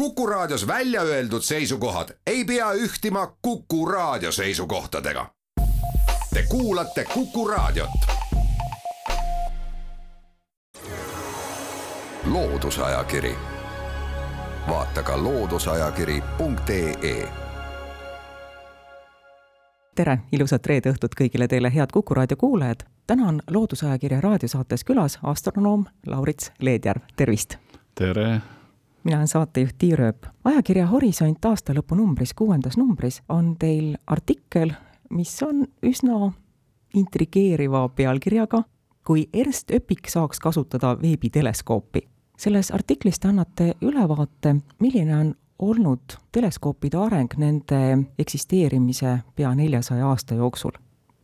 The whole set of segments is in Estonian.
Kuku Raadios välja öeldud seisukohad ei pea ühtima Kuku Raadio seisukohtadega. Te kuulate Kuku Raadiot. loodusajakiri, vaata ka looduseajakiri.ee tere, ilusat reede õhtut kõigile teile, head Kuku raadio kuulajad. täna on Loodusajakirja raadiosaates külas astronoom Laurits Leedjärv, tervist! tere! Mina olen saatejuht Tiir Ööp. ajakirja Horisont aastalõpu numbris, kuuendas numbris on teil artikkel, mis on üsna intrigeeriva pealkirjaga kui Ernst Öpik saaks kasutada veebiteleskoopi. selles artiklis te annate ülevaate, milline on olnud teleskoopide areng nende eksisteerimise pea neljasaja aasta jooksul.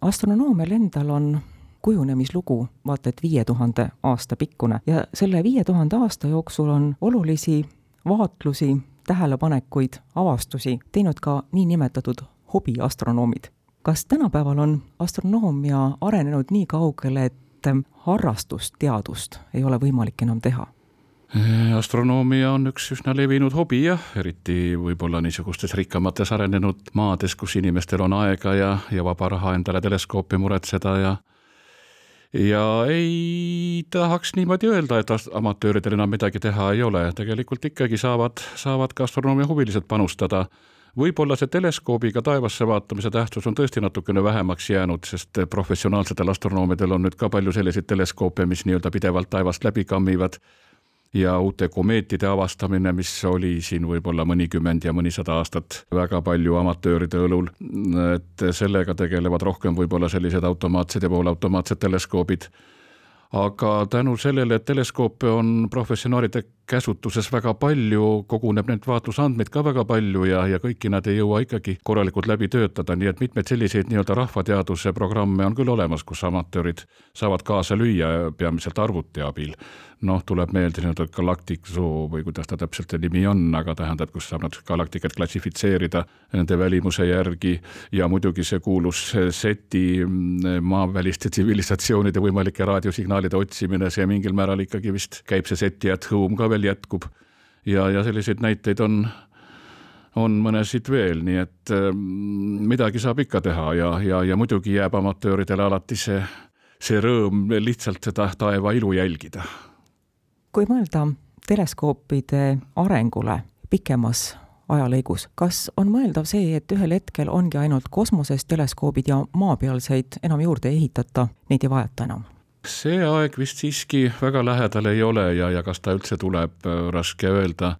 astronoomial endal on kujunemislugu vaata et viie tuhande aasta pikkune ja selle viie tuhande aasta jooksul on olulisi vaatlusi, tähelepanekuid, avastusi teinud ka niinimetatud hobiastronoomid. kas tänapäeval on astronoomia arenenud nii kaugele, et harrastusteadust ei ole võimalik enam teha? astronoomia on üks üsna levinud hobi jah, eriti võib-olla niisugustes rikkamates arenenud maades, kus inimestel on aega ja, ja vaba raha endale teleskoopi muretseda ja ja ei tahaks niimoodi öelda, et amatööridel enam midagi teha ei ole, tegelikult ikkagi saavad, saavad ka astronoomia huvilised panustada. Võib-olla see teleskoobiga taevasse vaatamise tähtsus on tõesti natukene vähemaks jäänud, sest professionaalsetel astronoomidel on nüüd ka palju selliseid teleskoope, mis nii-öelda pidevalt taevast läbi kammivad ja uute komeetide avastamine, mis oli siin võib-olla mõnikümmend ja mõnisada aastat väga palju amatööride õlul, et sellega tegelevad rohkem võib-olla sellised automaatsed ja poolautomaatsed teleskoobid. Aga tänu sellele, et teleskoope on professionaalide käsutuses väga palju, koguneb neid vaatlusandmeid ka väga palju ja, ja kõiki nad ei jõua ikkagi korralikult läbi töötada, nii et mitmeid selliseid nii-öelda rahvateaduse programme on küll olemas, kus amatöörid saavad kaasa lüüa peamiselt arvuti abil. noh, tuleb meelde nii-öelda Galacticsoo või kuidas ta täpselt see nimi on, aga tähendab, kus saab nad galaktikat klassifitseerida nende välimuse järgi ja muidugi see kuulus SETi mm, maaväliste tsivilisatsioonide võimalike raadiosignaalide otsimine, see mingil määral ikkagi vist käib see SETi at home ka veel veel jätkub. ja, ja selliseid näiteid on, on mõnesid veel, nii et äh, midagi saab ikka teha ja, ja, ja muidugi jääb amatööridele alati see, see rõõm lihtsalt seda taeva ilu jälgida. kui mõelda teleskoopide arengule pikemas ajalõigus, kas on mõeldav see, et ühel hetkel ongi ainult kosmoses teleskoobid ja maapealseid enam juurde ei ehitata, neid ei vajata enam? See aeg vist siiski väga lähedal ei ole ja, ja kas ta üldse tuleb, äh, raske öelda.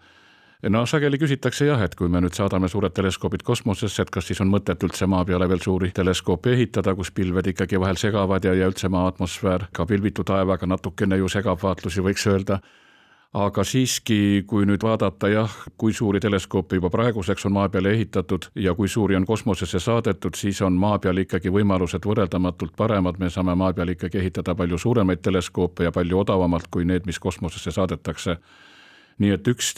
no sageli küsitakse jah, et kui me nüüd saadame suured teleskoobid kosmosesse, et kas siis on mõtet üldse maa peale veel suuri teleskoope ehitada, kus pilved ikkagi vahel segavad ja, ja üldse maa atmosfäär ka pilvitu taevaga natukene ju segab vaatlusi, võiks öelda aga siiski, kui nüüd vaadata jah, kui suuri teleskoope juba praeguseks on maa peale ehitatud ja kui suuri on kosmosesse saadetud, siis on maa peal ikkagi võimalused võrreldamatult paremad, me saame maa peal ikkagi ehitada palju suuremaid teleskoope ja palju odavamalt kui need, mis kosmosesse saadetakse nii et üks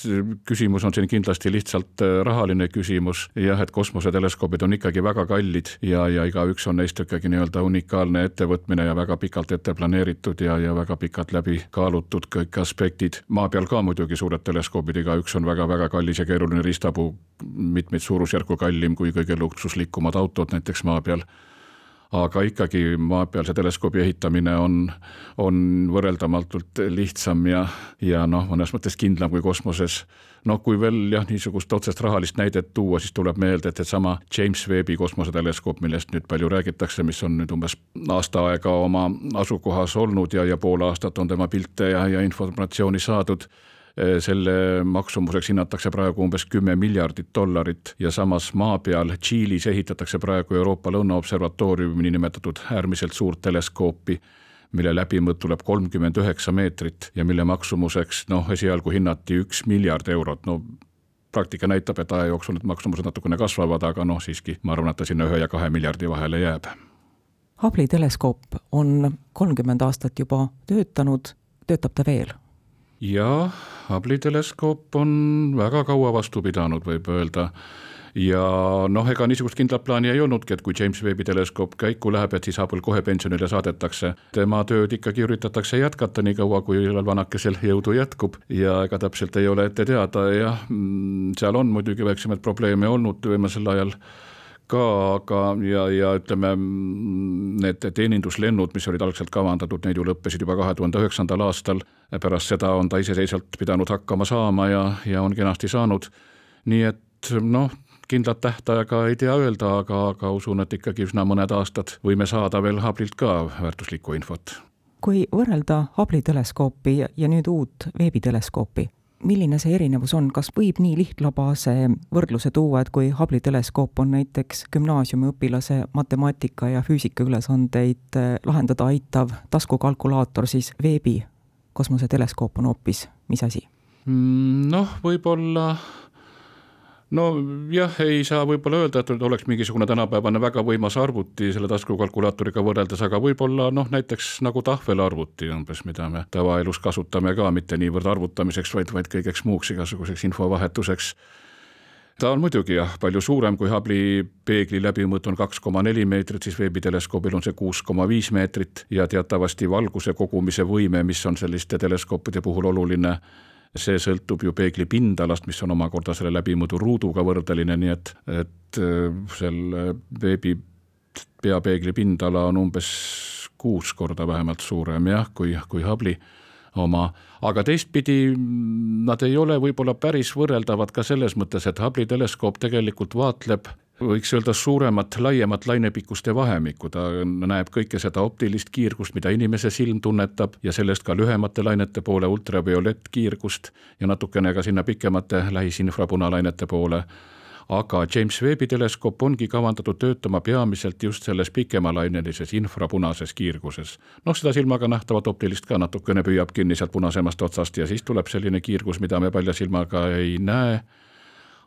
küsimus on siin kindlasti lihtsalt äh, rahaline küsimus, jah, et kosmoseteleskoobid on ikkagi väga kallid ja, ja igaüks on neist ikkagi nii-öelda unikaalne ettevõtmine ja väga pikalt ette planeeritud ja, ja väga pikalt läbi kaalutud kõik aspektid. maa peal ka muidugi suured teleskoobid, igaüks on väga-väga kallis ja keeruline riistapuu, mitmeid suurusjärku kallim kui kõige luksuslikumad autod näiteks maa peal aga ikkagi maapealse teleskoobi ehitamine on, on võrreldamatult lihtsam ja, ja noh, mõnes mõttes kindlam kui kosmoses. noh, kui veel jah, niisugust otsest rahalist näidet tuua, siis tuleb meelde, et seesama James Webbi kosmoseteleskoop, millest nüüd palju räägitakse, mis on nüüd umbes aasta aega oma asukohas olnud ja, ja pool aastat on tema pilte ja, ja informatsiooni saadud selle maksumuseks hinnatakse praegu umbes kümme miljardit dollarit ja samas maa peal Tšiilis ehitatakse praegu Euroopa Lõunaobservatooriumi niinimetatud äärmiselt suurt teleskoopi mille läbimõõt tuleb kolmkümmend üheksa meetrit ja mille maksumuseks noh, esialgu hinnati üks miljard eurot, no praktika näitab, et aja jooksul need maksumused natukene kasvavad, aga noh, siiski ma arvan, et ta sinna ühe ja kahe miljardi vahele jääb. Hubble'i teleskoop on kolmkümmend aastat juba töötanud, töötab ta veel? Jah, Hubble'i teleskoop on väga kaua vastu pidanud, võib öelda ja noh, ega niisugust kindlat plaani ei olnudki, et kui James Webbi teleskoop käiku läheb, et siis Hubble kohe pensionile saadetakse. tema tööd ikkagi üritatakse jätkata nii kaua, kui vanakesel jõudu jätkub ja ega täpselt ei ole ette teada, jah, mm, seal on muidugi väiksemaid probleeme olnud viimasel ajal ka, aga ja, ja ütleme, mm, need teeninduslennud, mis olid algselt kavandatud, need ju lõppesid juba kahe tuhande üheksandal aastal. Pärast seda on ta iseseisvalt pidanud hakkama saama ja, ja on kenasti saanud. nii et noh, kindlat tähtaega ei tea öelda, aga, aga usun, et ikkagi üsna mõned aastad võime saada veel Hubble'ilt ka väärtuslikku infot. kui võrrelda Hubble'i teleskoopi ja nüüd uut veebiteleskoopi, milline see erinevus on, kas võib nii lihtlabase võrdluse tuua, et kui Hubble'i teleskoop on näiteks gümnaasiumiõpilase matemaatika ja füüsika ülesandeid eh, lahendada aitav taskukalkulaator, siis veebi kosmoseteleskoop on hoopis mis asi? Mm, noh, võib-olla nojah, ei saa võib-olla öelda, et oleks mingisugune tänapäevane väga võimas arvuti selle taskukalkulaatoriga võrreldes, aga võib-olla noh, näiteks nagu tahvelarvuti umbes, mida me tavaelus kasutame ka mitte niivõrd arvutamiseks, vaid, vaid kõigeks muuks igasuguseks infovahetuseks ta on muidugi jah, palju suurem kui Hubble'i peegli läbimõõt on kaks koma neli meetrit, siis veebiteleskoobil on see kuus koma viis meetrit ja teatavasti valguse kogumise võime, mis on selliste teleskoopide puhul oluline see sõltub ju peegli pindalast, mis on omakorda selle läbimõõdu ruuduga võrdeline, nii et, et äh, selle veebi peapeegli pindala on umbes kuus korda vähemalt suurem jah, kui, kui Hubble'i oma, aga teistpidi nad ei ole võib-olla päris võrreldavad ka selles mõttes, et Hubble'i teleskoop tegelikult vaatleb võiks öelda suuremat, laiemat lainepikkuste vahemikku, ta näeb kõike seda optilist kiirgust, mida inimese silm tunnetab ja sellest ka lühemate lainete poole ultraviolettkiirgust ja natukene ka sinna pikemate lähisinfrapunalainete poole aga James Webbi teleskoop ongi kavandatud töötama peamiselt just selles pikemalainelises infrapunases kiirguses. noh, seda silmaga nähtavat optilist ka natukene püüab kinni sealt punasemast otsast ja siis tuleb selline kiirgus, mida me palja silmaga ei näe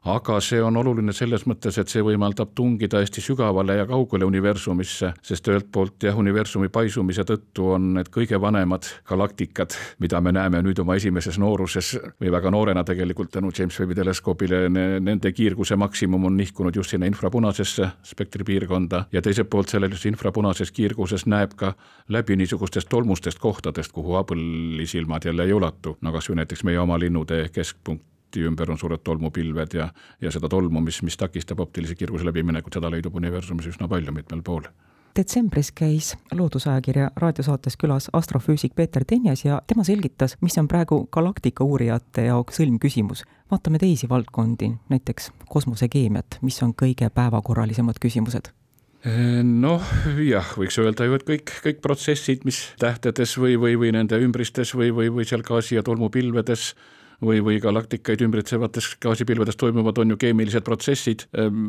aga see on oluline selles mõttes, et see võimaldab tungida hästi sügavale ja kaugele universumisse, sest ühelt poolt jah, universumi paisumise tõttu on need kõige vanemad galaktikad, mida me näeme nüüd oma esimeses nooruses või väga noorena tegelikult tänu James Webbi teleskoobile, nende kiirguse maksimum on nihkunud just sinna infrapunasesse spektripiirkonda ja teiselt poolt selles infrapunases kiirguses näeb ka läbi niisugustest tolmustest kohtadest, kuhu Hubble'i silmad jälle ei ulatu, no kas või näiteks meie oma linnutee keskpunkt objekti ümber on suured tolmupilved ja, ja seda tolmu, mis, mis takistab optilise kiirguse läbiminekut, seda leidub universumis üsna palju mitmel pool detsembris käis Loodusajakirja raadiosaates külas astrofüüsik Peeter Tenjas ja tema selgitas, mis on praegu galaktika uurijate jaoks sõlmküsimus. vaatame teisi valdkondi, näiteks kosmosekeemiat, mis on kõige päevakorralisemad küsimused noh, jah, võiks öelda ju, et kõik, kõik protsessid, mis tähtedes või, või, või nende ümbristes või, või, või seal gaasi- ja tolmupilvedes või, või galaktikaid ümbritsevates gaasipilvedes toimuvad, on ju keemilised protsessid. Ehm,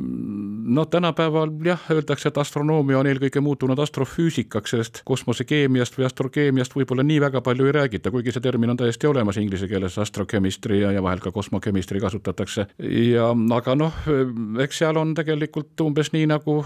no tänapäeval jah, öeldakse, et astronoomia on eelkõige muutunud astrofüüsikaks, sest kosmosekeemiast või astrokeemiast võib-olla nii väga palju ei räägita, kuigi see termin on täiesti olemas inglise keeles, astrochemistry ja, ja vahel ka kosmochemistry kasutatakse. ja aga noh, eks seal on tegelikult umbes nii nagu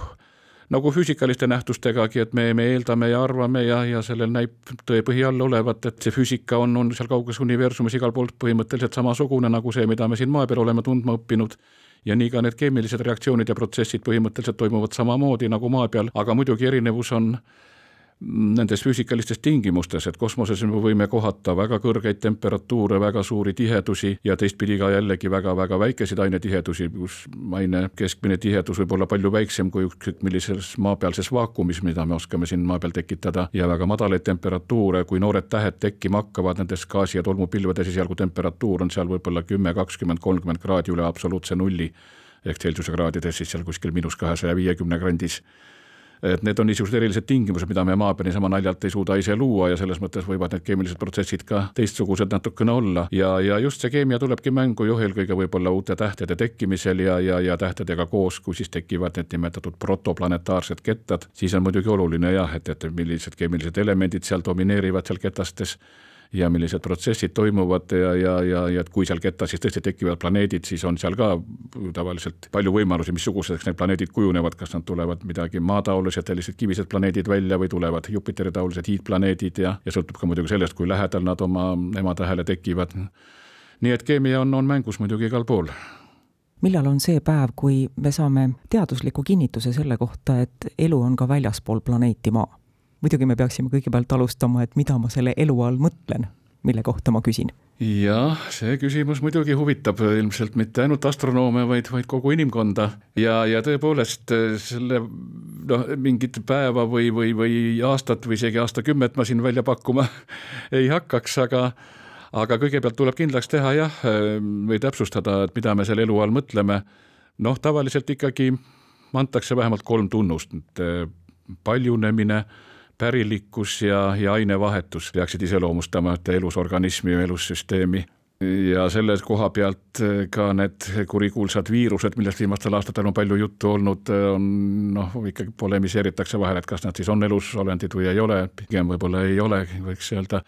nagu füüsikaliste nähtustegagi, et me, me eeldame ja arvame ja, ja sellel näib tõepõhi all olevat, et see füüsika on, on seal kauges universumis igal pool põhimõtteliselt samasugune nagu see, mida me siin maa peal oleme tundma õppinud. Ja nii ka need keemilised reaktsioonid ja protsessid põhimõtteliselt toimuvad samamoodi nagu maa peal, aga muidugi erinevus on nendes füüsikalistes tingimustes, et kosmoses me võime kohata väga kõrgeid temperatuure, väga suuri tihedusi ja teistpidi ka jällegi väga-väga väikeseid ainetihedusi, kus aine keskmine tihedus võib olla palju väiksem kui ükskõik millises maapealses vaakumis, mida me oskame siin maa peal tekitada ja väga madalaid temperatuure, kui noored tähed tekkima hakkavad nendes gaasi- ja tolmupilvedes, esialgu temperatuur on seal võib-olla kümme, kakskümmend, kolmkümmend kraadi üle absoluutse nulli ehk Celsiuse kraadides siis seal kuskil miinus kahesaja viiekümne kandis et need on niisugused erilised tingimused, mida me maa peal niisama naljalt ei suuda ise luua ja selles mõttes võivad need keemilised protsessid ka teistsugused natukene olla. Ja, ja just see keemia tulebki mängu ju eelkõige võib-olla uute tähtede tekkimisel ja, ja, ja tähtedega koos, kui siis tekivad need nimetatud protoplanetaarsed kettad, siis on muidugi oluline jah, et, et millised keemilised elemendid seal domineerivad seal ketastes ja millised protsessid toimuvad ja, ja, ja, ja et kui seal ketta siis tõesti tekivad planeedid, siis on seal ka tavaliselt palju võimalusi, missuguseks need planeedid kujunevad, kas nad tulevad midagi maataolised, sellised kivised planeedid välja või tulevad Jupiteri taolised hiidplaneedid ja, ja sõltub ka muidugi sellest, kui lähedal nad oma ematähele tekivad. nii et keemia on, on mängus muidugi igal pool millal on see päev, kui me saame teadusliku kinnituse selle kohta, et elu on ka väljaspool planeeti Maa? Muidugi me peaksime kõigepealt alustama, et mida ma selle elu all mõtlen, mille kohta ma küsin jah, see küsimus muidugi huvitab ilmselt mitte ainult astronoome, vaid, vaid kogu inimkonda ja, ja tõepoolest selle noh, mingit päeva või, või, või aastat või isegi aastakümmet ma siin välja pakkuma ei hakkaks, aga aga kõigepealt tuleb kindlaks teha jah, või täpsustada, et mida me selle elu all mõtleme. noh, tavaliselt ikkagi antakse vähemalt kolm tunnust, paljunemine pärilikkus ja, ja ainevahetus peaksid iseloomustama ühte elusorganismi ja elussüsteemi ja selle koha pealt ka need kurikuulsad viirused, millest viimastel aastatel on palju juttu olnud, on noh, ikkagi polemiseeritakse vahel, et kas nad siis on elusolendid või ei ole, pigem võib-olla ei ole, võiks öelda.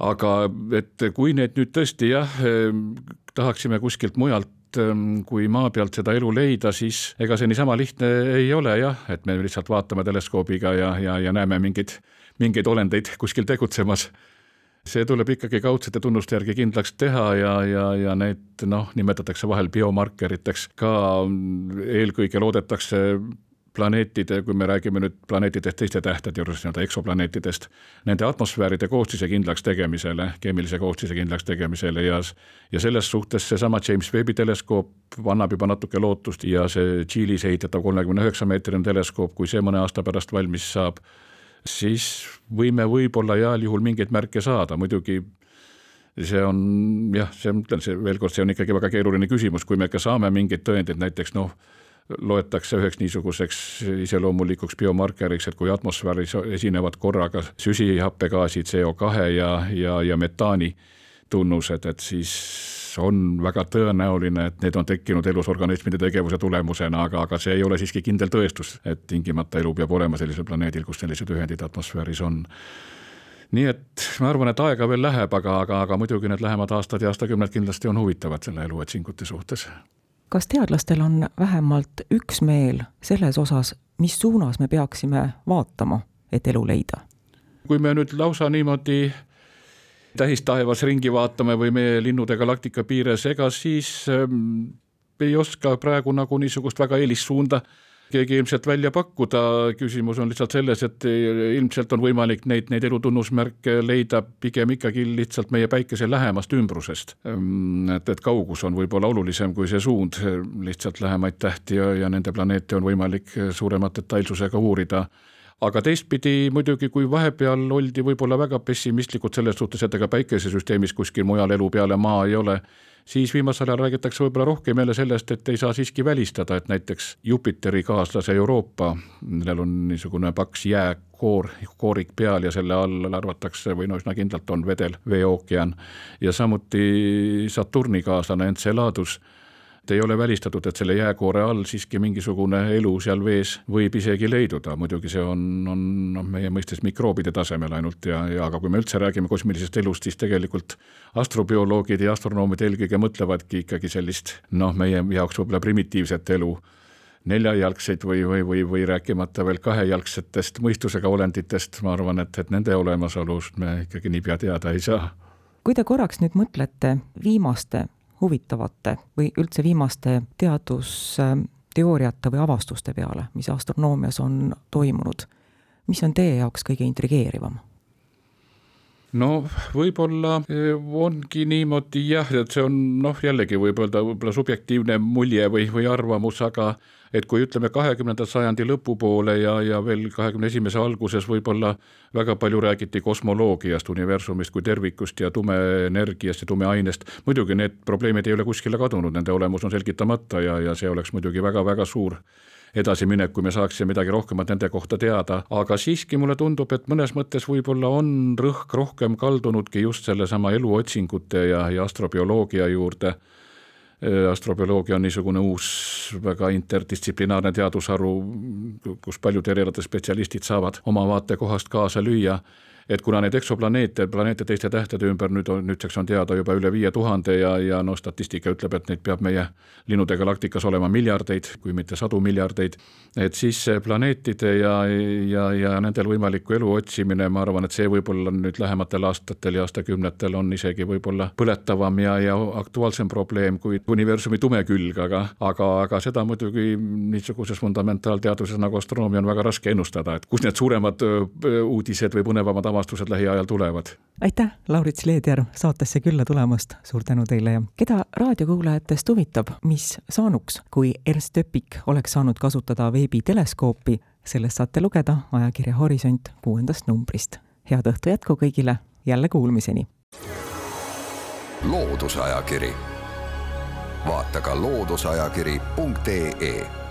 aga et kui need nüüd tõesti jah, tahaksime kuskilt mujalt Ähm, kui maa pealt seda elu leida, siis ega see niisama lihtne ei ole jah, et me lihtsalt vaatame teleskoobiga ja, ja, ja näeme mingeid, mingeid olendeid kuskil tegutsemas. see tuleb ikkagi kaudsete tunnuste järgi kindlaks teha ja, ja, ja need noh, nimetatakse vahel biomarkeriteks ka eelkõige loodetakse planeetide, kui me räägime nüüd planeetidest teiste tähtede juures, nii-öelda eksoplaneetidest, nende atmosfääride koostise kindlaks tegemisele, keemilise koostise kindlaks tegemisele ja ja selles suhtes seesama James Webbi teleskoop annab juba natuke lootust ja see Tšiilis ehitatav kolmekümne üheksa meetrine teleskoop, kui see mõne aasta pärast valmis saab, siis võime võib-olla heal juhul mingeid märke saada, muidugi see on jah, see, ma ütlen, see veel kord, see on ikkagi väga keeruline küsimus, kui me ikka saame mingeid tõendeid, näiteks noh, loetakse üheks niisuguseks iseloomulikuks biomarkeriks, et kui atmosfääris esinevad korraga süsihappegaasid, CO2 ja, ja, ja metaani tunnused, et siis on väga tõenäoline, et need on tekkinud elusorganismide tegevuse tulemusena, aga, aga see ei ole siiski kindel tõestus, et tingimata elu peab olema sellisel planeedil, kus sellised ühendid atmosfääris on. Nii et ma arvan, et aega veel läheb, aga, aga, aga muidugi need lähemad aastad ja aastakümned kindlasti on huvitavad selle eluotsingute suhtes kas teadlastel on vähemalt üksmeel selles osas, mis suunas me peaksime vaatama, et elu leida? kui me nüüd lausa niimoodi tähistaevas ringi vaatame või meie linnude galaktika piires, ega siis ähm, ei oska praegu nagu niisugust väga eelissuunda keegi ilmselt välja pakkuda, küsimus on lihtsalt selles, et ilmselt on võimalik neid, neid elutunnusmärke leida pigem ikkagi lihtsalt meie päikese lähemast ümbrusest. et, et kaugus on võib-olla olulisem kui see suund, lihtsalt lähemaid tähti ja, ja nende planeete on võimalik suurema detailsusega uurida aga teistpidi muidugi, kui vahepeal oldi võib-olla väga pessimistlikud selles suhtes, et ega päikesesüsteemis kuskil mujal elu peale maa ei ole, siis viimasel ajal räägitakse võib-olla rohkem jälle sellest, et ei saa siiski välistada, et näiteks Jupiteri kaaslase Euroopa, millel on niisugune paks jääkoor, koorik peal ja selle all arvatakse või no üsna kindlalt on vedel veeookean ja samuti Saturni kaaslane Enceladus et ei ole välistatud, et selle jääkoore all siiski mingisugune elu seal vees võib isegi leiduda, muidugi see on, on noh, meie mõistes mikroobide tasemel ainult ja, ja aga kui me üldse räägime kosmilisest elust, siis tegelikult astrobioloogid ja astronoomid eelkõige mõtlevadki ikkagi sellist noh, meie jaoks võib-olla primitiivset elu neljajalgseid või, või, või, või rääkimata veel kahejalgsetest mõistusega olenditest, ma arvan, et, et nende olemasolust me ikkagi niipea teada ei saa. kui te korraks nüüd mõtlete viimaste huvitavate või üldse viimaste teadusteooriate või avastuste peale, mis astronoomias on toimunud. mis on teie jaoks kõige intrigeerivam? no võib-olla eh, ongi niimoodi jah, et see on noh, jällegi võib öelda võib-olla subjektiivne mulje või, või arvamus, aga et kui ütleme kahekümnenda sajandi lõpupoole ja, ja veel kahekümne esimese alguses võib-olla väga palju räägiti kosmoloogiast, universumist kui tervikust ja tumeenergiast ja tumeainest, muidugi need probleemid ei ole kuskile kadunud, nende olemus on selgitamata ja, ja see oleks muidugi väga-väga suur edasiminek, kui me saaksime midagi rohkemat nende kohta teada, aga siiski mulle tundub, et mõnes mõttes võib-olla on rõhk rohkem kaldunudki just sellesama eluotsingute ja, ja astrobioloogia juurde astrobioloogia on niisugune uus väga interdistsiplinaarne teadusharu, kus paljud erialade spetsialistid saavad oma vaatekohast kaasa lüüa et kuna neid eksoplaneete, planeete teiste tähtede ümber nüüd on, nüüdseks on teada juba üle viie tuhande ja, ja no statistika ütleb, et neid peab meie linnude galaktikas olema miljardeid, kui mitte sadu miljardeid, et siis planeetide ja, ja, ja nendel võimaliku elu otsimine, ma arvan, et see võib-olla nüüd lähematel aastatel ja aastakümnetel on isegi võib-olla põletavam ja, ja aktuaalsem probleem kui universumi tume külg, aga, aga, aga seda muidugi niisuguses fundamentaalteaduses nagu astronoomia on väga raske ennustada, et kus need suuremad uudised või põnevamad avastused lähiajal tulevad. aitäh, Laurits Leedjärv, saatesse külla tulemast, suur tänu teile ja keda raadiokuulajatest huvitab, mis saanuks, kui Ernst Öpik oleks saanud kasutada veebiteleskoopi, sellest saate lugeda ajakirja Horisont kuuendast numbrist. head õhtu jätku kõigile, jälle kuulmiseni! loodusajakiri, vaata ka looduseajakiri.ee